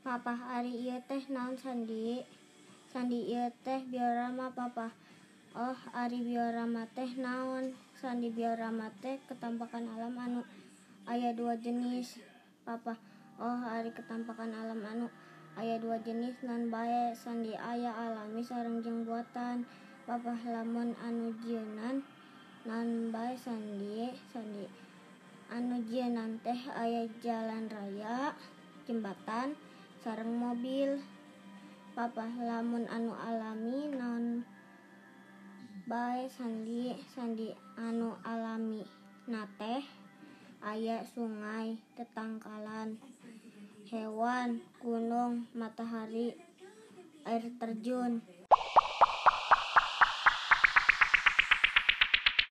papa ari ieu teh naon sandi? Sandi ieu teh biorama papa. Oh ari biorama teh naon? Sandi biorama teh ketampakan alam anu aya dua jenis papa. Oh ari ketampakan alam anu aya dua jenis non bae. Sandi aya alami sareng jeung buatan papa. Lamun anu jienan non bae sandi sandi anu jienan teh aya jalan raya jembatan sareng mobil. Papa lamun anu alami non bae sandi sandi anu alami nate aya sungai tetangkalan hewan gunung matahari air terjun